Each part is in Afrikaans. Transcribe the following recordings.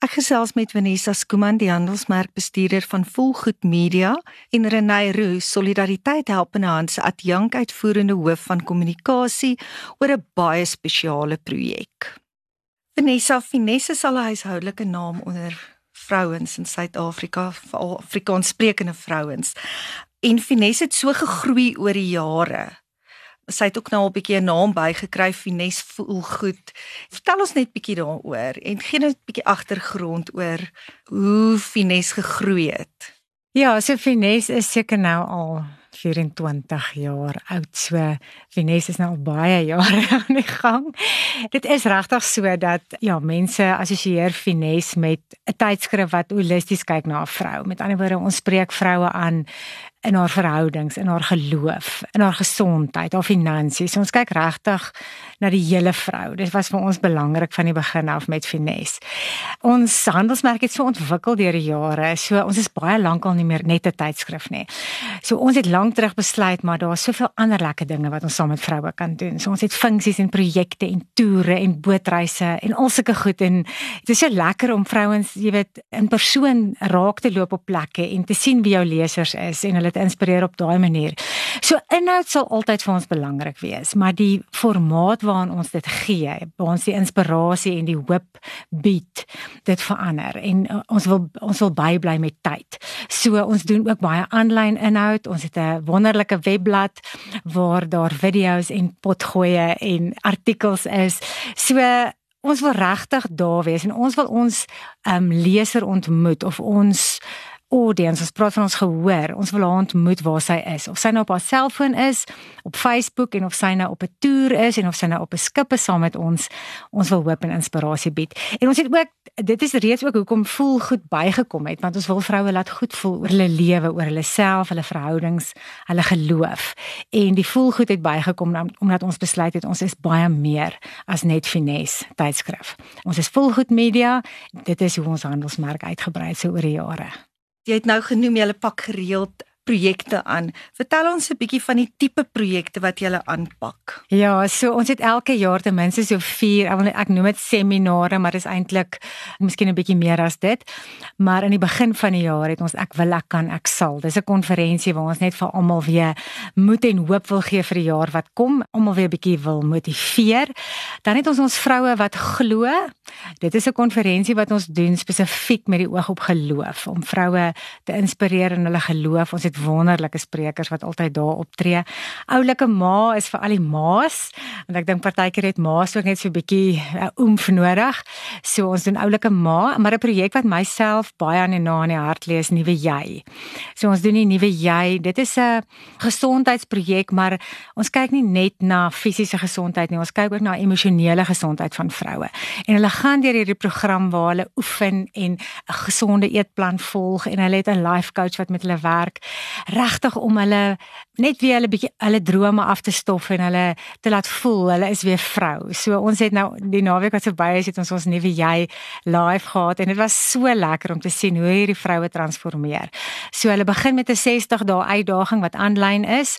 Ek gesels met Vanessa Skuman, die handelsmerkbestuurder van Volgoed Media en Renay Roo, Solidariteit Helpende Hand se adjunk uitvoerende hoof van kommunikasie oor 'n baie spesiale projek. Vanessa Finesse sal 'n huishoudelike naam onder vrouens in Suid-Afrika, veral Afrikaanssprekende vrouens. En Finesse het so gegroei oor die jare sy het ook nou 'n bietjie 'n naam bygekry Fines voel goed. Vertel ons net bietjie daaroor en gee net 'n bietjie agtergrond oor hoe Fines gegroei het. Ja, so Fines is seker nou al 24 jaar oud. So Fines is nou al baie jare aan die gang. Dit is regtig so dat ja, mense assosieer Fines met 'n tydskrif wat holisties kyk na 'n vrou. Met ander woorde, ons spreek vroue aan in haar verhoudings, in haar geloof, in haar gesondheid, haar finansies. Ons kyk regtig na die hele vrou. Dit was vir ons belangrik van die begin af met Finesse. Ons handelsmerk het so ontwikkel deur die jare. So ons is baie lankal nie meer net 'n tydskrif nie. So ons het lank terug besluit maar daar's soveel ander lekker dinge wat ons saam met vroue kan doen. So ons het funksies en projekte en toere en bootreise en al sulke goed en dit is so lekker om vrouens, jy weet, in persoon raak te loop op plekke en te sien wie jou lesers is en hulle dit inspireer op daai manier. So inhoud sal altyd vir ons belangrik wees, maar die formaat waaraan ons dit gee, waar ons die inspirasie en die hoop bied, dit verander en uh, ons wil ons wil bybly met tyd. So ons doen ook baie aanlyn inhoud. Ons het 'n wonderlike webblad waar daar video's en potgoeie en artikels is. So ons wil regtig daar wees en ons wil ons um, leser ontmoet of ons audience, ons praat van ons gehoor. Ons wil haar ontmoet waar sy is. Of sy nou op haar selfoon is, op Facebook en of sy nou op 'n toer is en of sy nou op 'n skip is saam met ons. Ons wil hoop en inspirasie bied. En ons het ook dit is reeds ook hoekom voel goed bygekom het, want ons wil vroue laat goed voel oor hulle lewe, oor hulle self, hulle verhoudings, hulle geloof. En die voel goed het bygekom omdat ons besluit het ons is baie meer as net finesse tydskrif. Ons is volgoed media. Dit is hoe ons handelsmerk uitgebrei het so oor die jare. Jy het nou genoem jy pak gereeld projekte aan. Vertel ons 'n bietjie van die tipe projekte wat jy aanpak. Ja, so ons het elke jaar ten minste so 4, ek noem dit seminare, maar dit is eintlik miskien 'n bietjie meer as dit. Maar in die begin van die jaar het ons ek wil ek kan ek sal. Dis 'n konferensie waar ons net vir almal weer moed en hoop wil gee vir die jaar wat kom, almal weer 'n bietjie wil motiveer. Dan het ons ons vroue wat glo. Dit is 'n konferensie wat ons doen spesifiek met die oog op geloof om vroue te inspireer in hulle geloof. Ons het wonderlike sprekers wat altyd daar optree. Oulike ma is vir al die ma's want ek dink partykeer het ma's ook net so 'n bietjie uh, oomf nodig. So ons doen oulike ma, maar 'n projek wat myself baie aan die na in die hart lê is nuwe jy. So ons doen die nuwe jy. Dit is 'n gesondheidsprojek, maar ons kyk nie net na fisiese gesondheid nie, ons kyk ook na emosionele gesondheid van vroue. En hulle gaan deur hierdie program waar hulle oefen en 'n gesonde eetplan volg en hulle het 'n life coach wat met hulle werk regtig om hulle net weer hulle bietjie hulle drome af te stof en hulle te laat voel hulle is weer vrou. So ons het nou die naweek wat verby is het ons ons nuwe jy live gehad en dit was so lekker om te sien hoe hierdie vroue transformeer. So hulle begin met 'n 60 dae uitdaging wat aanlyn is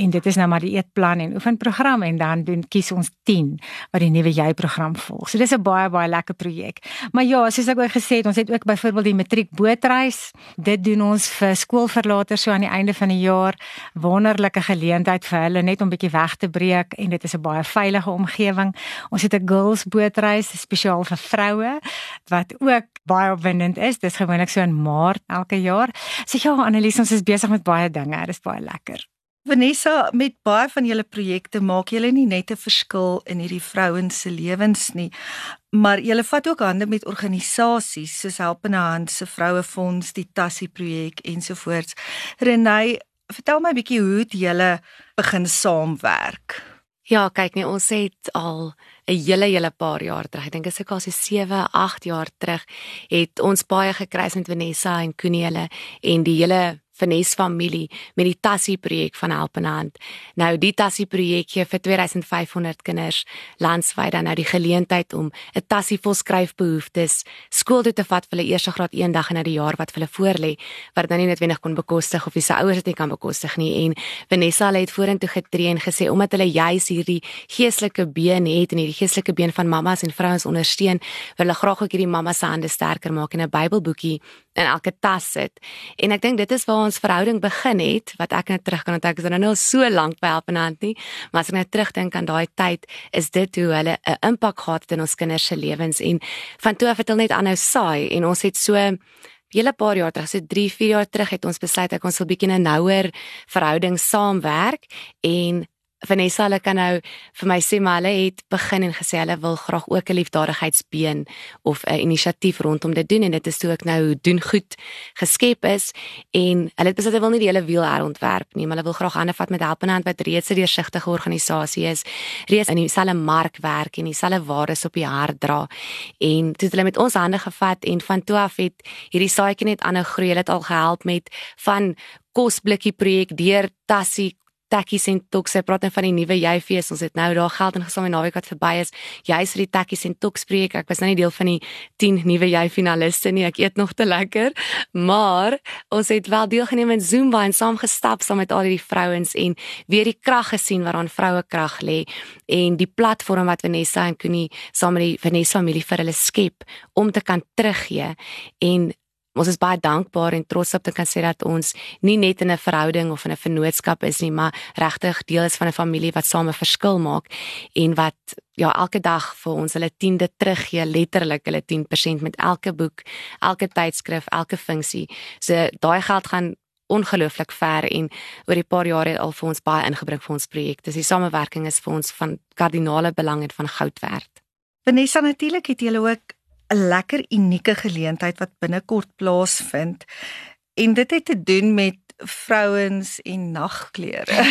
en dit is nou maar die eetplan en oefenprogram en dan doen kies ons 10 wat die nuwe jy program volg. So dis 'n baie baie lekker projek. Maar ja, soos ek ook gesê het, ons het ook byvoorbeeld die matriek bootreis. Dit doen ons vir skoolverlaters so aan die einde van die jaar. Wonderlike geleentheid vir hulle net om bietjie weg te breek en dit is 'n baie veilige omgewing. Ons het 'n girls bootreis spesiaal vir vroue wat ook baie opwindend is. Dis gewoonlik so in Maart elke jaar. So ja, Annelies, ons is besig met baie dinge. Dit is baie lekker. Vanessa, met baie van julle projekte maak julle nie net 'n verskil in hierdie vrouens se lewens nie, maar julle vat ook hande met organisasies soos Helpende Hand se Vrouefonds, die Tassie projek ensovoorts. Renay, vertel my 'n bietjie hoe het julle begin saamwerk? Ja, kyk nee, ons het al 'n hele hele paar jaar terug. Ek dink dit is ook al so 7, 8 jaar terug het ons baie gekry met Vanessa en hulle en die hele Vanessa familie met die Tassie projek van Helpende Hand. Nou die Tassie projek gee vir 2500 kinders landwyd dan nou die geleentheid om 'n tassie vol skryfbehoeftes skool toe te vat vir hulle eerste graad eendag in 'n jaar wat hulle voorlê wat dan nie noodwendig kon bekostig of wie se ouers dit nie kan bekostig nie en Vanessa het vorentoe getree en gesê omdat hulle juis hierdie geestelike been het en hierdie geestelike been van mammas en vrouens ondersteun wil hulle graag ook hierdie mamma se hande sterker maak en 'n Bybelboekie in elke tas sit. En ek dink dit is waar ons verhouding begin het wat ek net terug kan onthou ek is nou nou so lank by Helpende Hand nie, maar as ek net terugdink aan daai tyd, is dit hoe hulle 'n impak gehad het in ons kinders se lewens. En van toe af het hulle net aanhou saai en ons het so hele paar jaar terug, so 3, 4 jaar terug het ons besluit ek ons wil bietjie 'n nouer verhouding saamwerk en Vanessa hulle kan nou vir my sê maar hulle het begin en gesê hulle wil graag ook 'n liefdadigheidsbeen of 'n inisiatief rondom dit doen. En dit is toe ek nou doen goed geskep is en hulle het besluit hulle wil nie die hele wiel herontwerp nie maar hulle wil graag hande vat met Helpende Hand wat reeds 'n deursigtige organisasie is reeds in dieselfde mark werk en dieselfde waardes op die hart dra. En toe het hulle met ons hande gevat en van toe af het hierdie saadjie net aanhou groei. Hulle het al gehelp met van kosblikkie projek deur Tassie Takkies en Toks, hy praat net van die nuwe Jyfees. Ons het nou daar geld ingesaam in naweek wat verby is. Jy's vir die Takkies en Toks spreek. Ek was nou nie deel van die 10 nuwe Jyfinaliste nie. Ek eet nog te lekker. Maar ons het wel deelgeneem in Zumba en saam gestap saam met al die vrouens en weer die krag gesien waaraan vroue krag lê en die platform wat Vanessa en Connie saam met die Vanessa familie vir hulle skep om te kan teruggee en Ons is baie dankbaar en trots op te kan sê dat ons nie net in 'n verhouding of in 'n vennootskap is nie, maar regtig deel is van 'n familie wat saam 'n verskil maak en wat ja elke dag vir ons hulle tiende teruggee, letterlik hulle 10% met elke boek, elke tydskrif, elke funksie. So daai geld gaan ongelooflik ver en oor die paar jare al vir ons baie ingebring vir ons projek. Dis die samewerking is vir ons van kardinale belang en van goud werd. Vanessa natuurlik het julle ook 'n lekker unieke geleentheid wat binnekort plaasvind. En dit het te doen met vrouens en nagklere.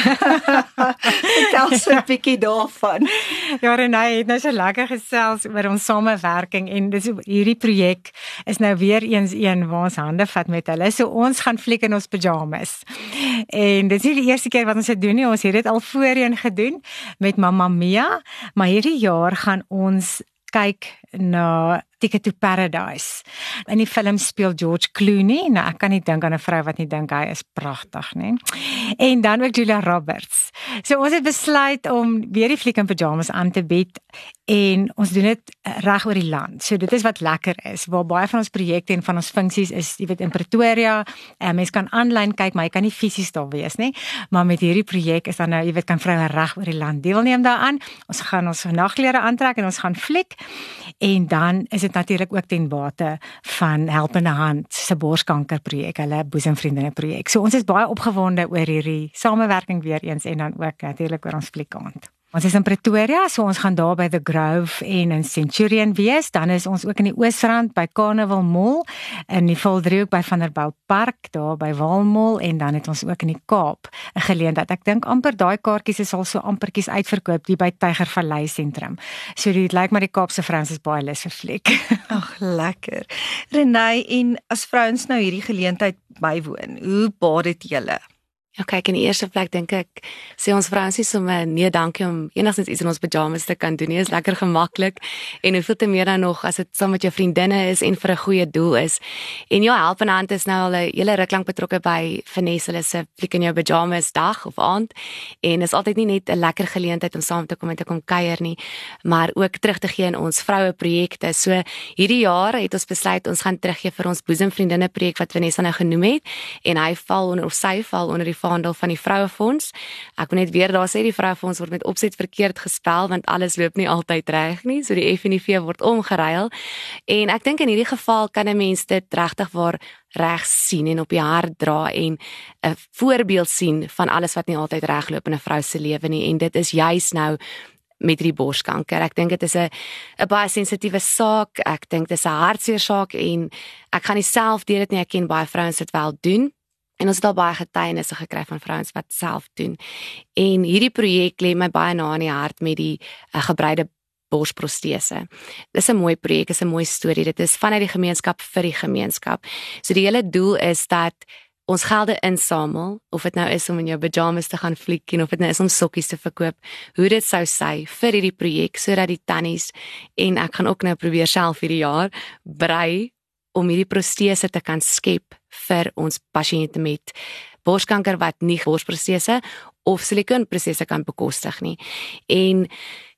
Vertel so 'n bietjie daarvan. Ja, Renée het nou so lekker gesels oor ons samewerking en dis hierdie projek is nou weer eens een waar ons hande vat met hulle. So ons gaan fliek in ons pyjamas. En dis nie die eerste keer wat ons dit doen nie. Ons het dit al voorheen gedoen met Mamma Mia, maar hierdie jaar gaan ons kyk na Ticket to Paradise. In die film speel George Clooney. Nou ek kan nie dink aan 'n vrou wat nie dink hy is pragtig nie. En dan ook Julia Roberts. So ons het besluit om weer die fliek in pyjamas aan te bied en ons doen dit reg oor die land. So dit is wat lekker is. Waar baie van ons projekte en van ons funksies is, jy weet in Pretoria, en mense kan aanlyn kyk, maar jy kan nie fisies daar wees nie. Maar met hierdie projek is dan nou, jy weet kan vroue reg oor die land deelneem daaraan. Ons gaan ons nagklere aantrek en ons gaan fliek en dan is dit natuurlik ook ten bate van Helpende Hand se borskankerprojek, hulle boesemvriendinne projek. So ons is baie opgewonde oor hierdie samewerking weer eens en dan ook natuurlik oor ons fliekaand. Ons is in Pretoria, so ons gaan daar by The Grove en in Centurion wees. Dan is ons ook in die Oosrand by Carnival Mall in die Valdriehoek by Vanderbijl Park daar by Walmall en dan het ons ook in die Kaap 'n geleentheid. Ek dink amper daai kaartjies is al so ampertjies uitverkoop die by Tygervallei sentrum. So dit lyk maar die Kaapse vrouens is baie lus vir fliek. Ag, lekker. Renée en as vrouens nou hierdie geleentheid bywoon, hoe baat dit julle? Ja, kyk in die eerste plek dink ek sê ons vrouens nie sommer nee dankie om enigstens iets in ons pyjamas te kan doen nie. Is lekker gemaklik en hoeveel te meer dan nog as dit saam met jou vriendinne is en vir 'n goeie doel is. En ja, help en hand is nou al 'n hele ruk lank betrokke by Vanessa se fliek in jou pyjamas dag of aand en is altyd nie net 'n lekker geleentheid om saam te kom en te kom kuier nie, maar ook terug te gee in ons vroue projekte. So hierdie jaar het ons besluit ons gaan teruggee vir ons boesemvriendinne projek wat Vanessa nou genoem het en hy val onder of sy val onder die vaandel van die Vrouefonds. Ek wil net weer daar sê die Vrouefonds word met opset verkeerd gespel want alles loop nie altyd reg nie, so die FNV word omgeruil. En ek dink in hierdie geval kan 'n mens dit regtig waar reg sien en op die hart dra en 'n voorbeeld sien van alles wat nie altyd regloop in 'n vrou se lewe nie en dit is juis nou met die borskanker. Ek dink dit is 'n 'n baie sensitiewe saak. Ek dink dit is 'n hartseer saak en ek gaan nie self deur dit nie. Ek ken baie vrouens wat wel doen. En ons het al baie getuienisse gekry van vrouens wat self doen. En hierdie projek lê my baie na in die hart met die uh, gebreide borsprostese. Dis 'n mooi projek, is 'n mooi storie. Dit is vanuit die gemeenskap vir die gemeenskap. So die hele doel is dat ons gelde insamel of dit nou is om in jou pyjamas te gaan fliek en of dit nou is om sokkies te verkoop hoe dit sou sy vir hierdie projek sodat die tannies en ek gaan ook nou probeer self hierdie jaar brei om hierdie protese te kan skep vir ons pasiënte met borskanker wat nie borsprotese of silikoonprosesse kan bekostig nie. En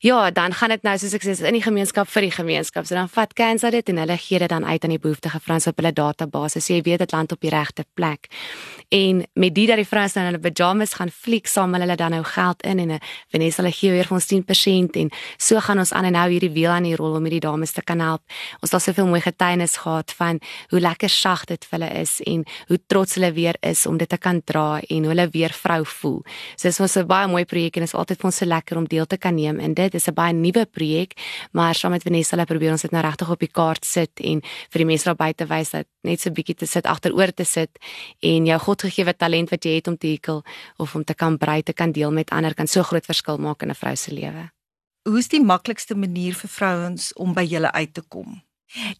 ja, dan gaan dit nou soos ek sê in die gemeenskap vir die gemeenskap. So dan vat Cancer dit en hulle gee dit dan uit aan die behoeftige vrouens op hulle database. So jy weet dit land op die regte plek. En met dit dat die vrouens dan hulle pyjamas gaan fliek, samel hulle dan nou geld in en Vanessa hulle gee weer vir ons 10% en so gaan ons aan en nou hierdie wiel aan die rol om hierdie dames te kan help. Ons het soveel mooi getuienis gehad van hoe lekker sag dit vir hulle is en hoe trots hulle weer is om dit te kan dra en hoe hulle weer vrou voel. So dis ons 'n baie mooi projek en is altyd vir ons so lekker om deel te kan neem in dit. Dis 'n baie nuwe projek, maar saam met Vanessa hulle probeer ons dit nou regtig op die kaart sit en vir die mense daar buite wys dat net so 'n bietjie te sit agteroor te sit en jou Godgegewe talent wat jy het om te hekel of om te kan brei te kan deel met ander kan so groot verskil maak in 'n vrou se lewe. Hoe's die maklikste manier vir vrouens om by julle uit te kom?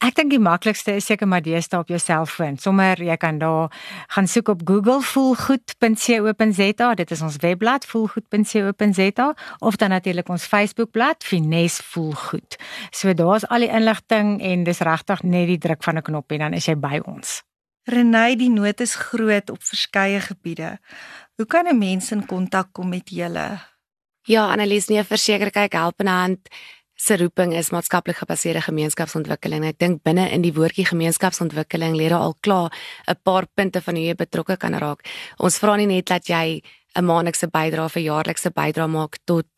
Ek dink die maklikste is seker maar deesdae op jou selfoon. Sommer jy kan daar gaan soek op Google voelgoed.co.za. Dit is ons webblad voelgoed.co.za of dan natuurlik ons Facebookblad Finesse Voelgoed. So daar's al die inligting en dis regtig net die druk van 'n knop en dan is jy by ons. Renay, die nood is groot op verskeie gebiede. Hoe kan 'n mens in kontak kom met julle? Ja, Annelies, nee, verseker kyk help in hand se roeping is maatskaplik gebaseerde gemeenskapsontwikkeling. Ek dink binne in die woordjie gemeenskapsontwikkeling lê daar al klaar 'n paar punte van hoe jy betrokke kan raak. Ons vra nie net dat jy 'n maandelikse bydrae of 'n jaarlikse bydrae maak tot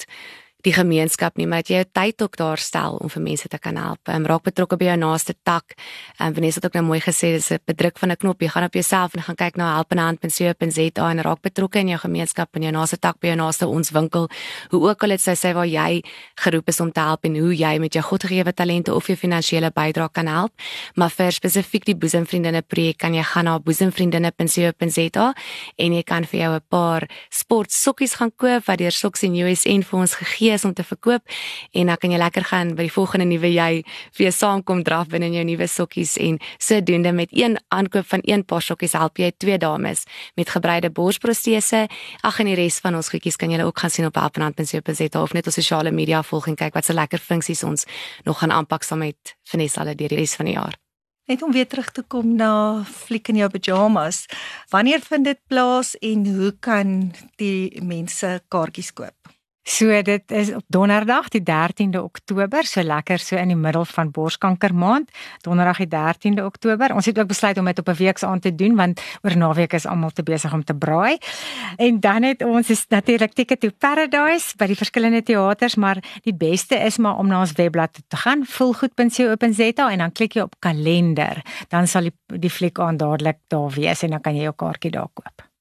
die gemeenskap nie, maar dat jy jou tyd ook daar stel om vir mense te kan help. Ehm um, raak betrokke by jou naaste tak. Ehm um, Vanessa het ook nou mooi gesê dis 'n bedruk van 'n knop. Jy gaan op jouself en gaan kyk na helpenhand.co.za en raak betrokke in jou gemeenskap en jou naaste tak by jou naaste ons winkel. Hoe ook al dit sê sê waar jy geroep is om te help en hoe jy met jou godgegewe talente of jou finansiële bydrae kan help. Maar vir spesifiek die boesemvriendinne projek kan jy gaan na boesemvriendinne.co.za en jy kan vir jou 'n paar sportsokkies gaan koop wat deur Socks in USN vir ons gegee is om te verkoop en dan kan jy lekker gaan by die volgende nuwe jy vir jou saamkom draf binne in jou nuwe sokkies en sodoende met een aankoop van een paar sokkies help jy twee dames met gebreide borsprotese. Ag en die res van ons goedjies kan jy ook gaan sien op helpenhand.co.za of net op sosiale media volg en kyk wat se lekker funksies ons nog gaan aanpak saam met Vanessa hulle deur die res van die jaar. Net om weer terug te kom na fliek in jou pyjamas. Wanneer vind dit plaas en hoe kan die mense kaartjies koop? So dit is op Donderdag die 13de Oktober, so lekker so in die middel van Borskanker maand, Donderdag die 13de Oktober. Ons het ook besluit om dit op 'n week se aand te doen want oor naweek is almal te besig om te braai. En dan het ons is natuurlik Ticket to Paradise by die verskillende teaters, maar die beste is maar om na ons webblad te gaan, volgoed.co.za en dan klik jy op kalender. Dan sal die, die fliek aan dadelik daar wees en dan kan jy jou kaartjie daar koop.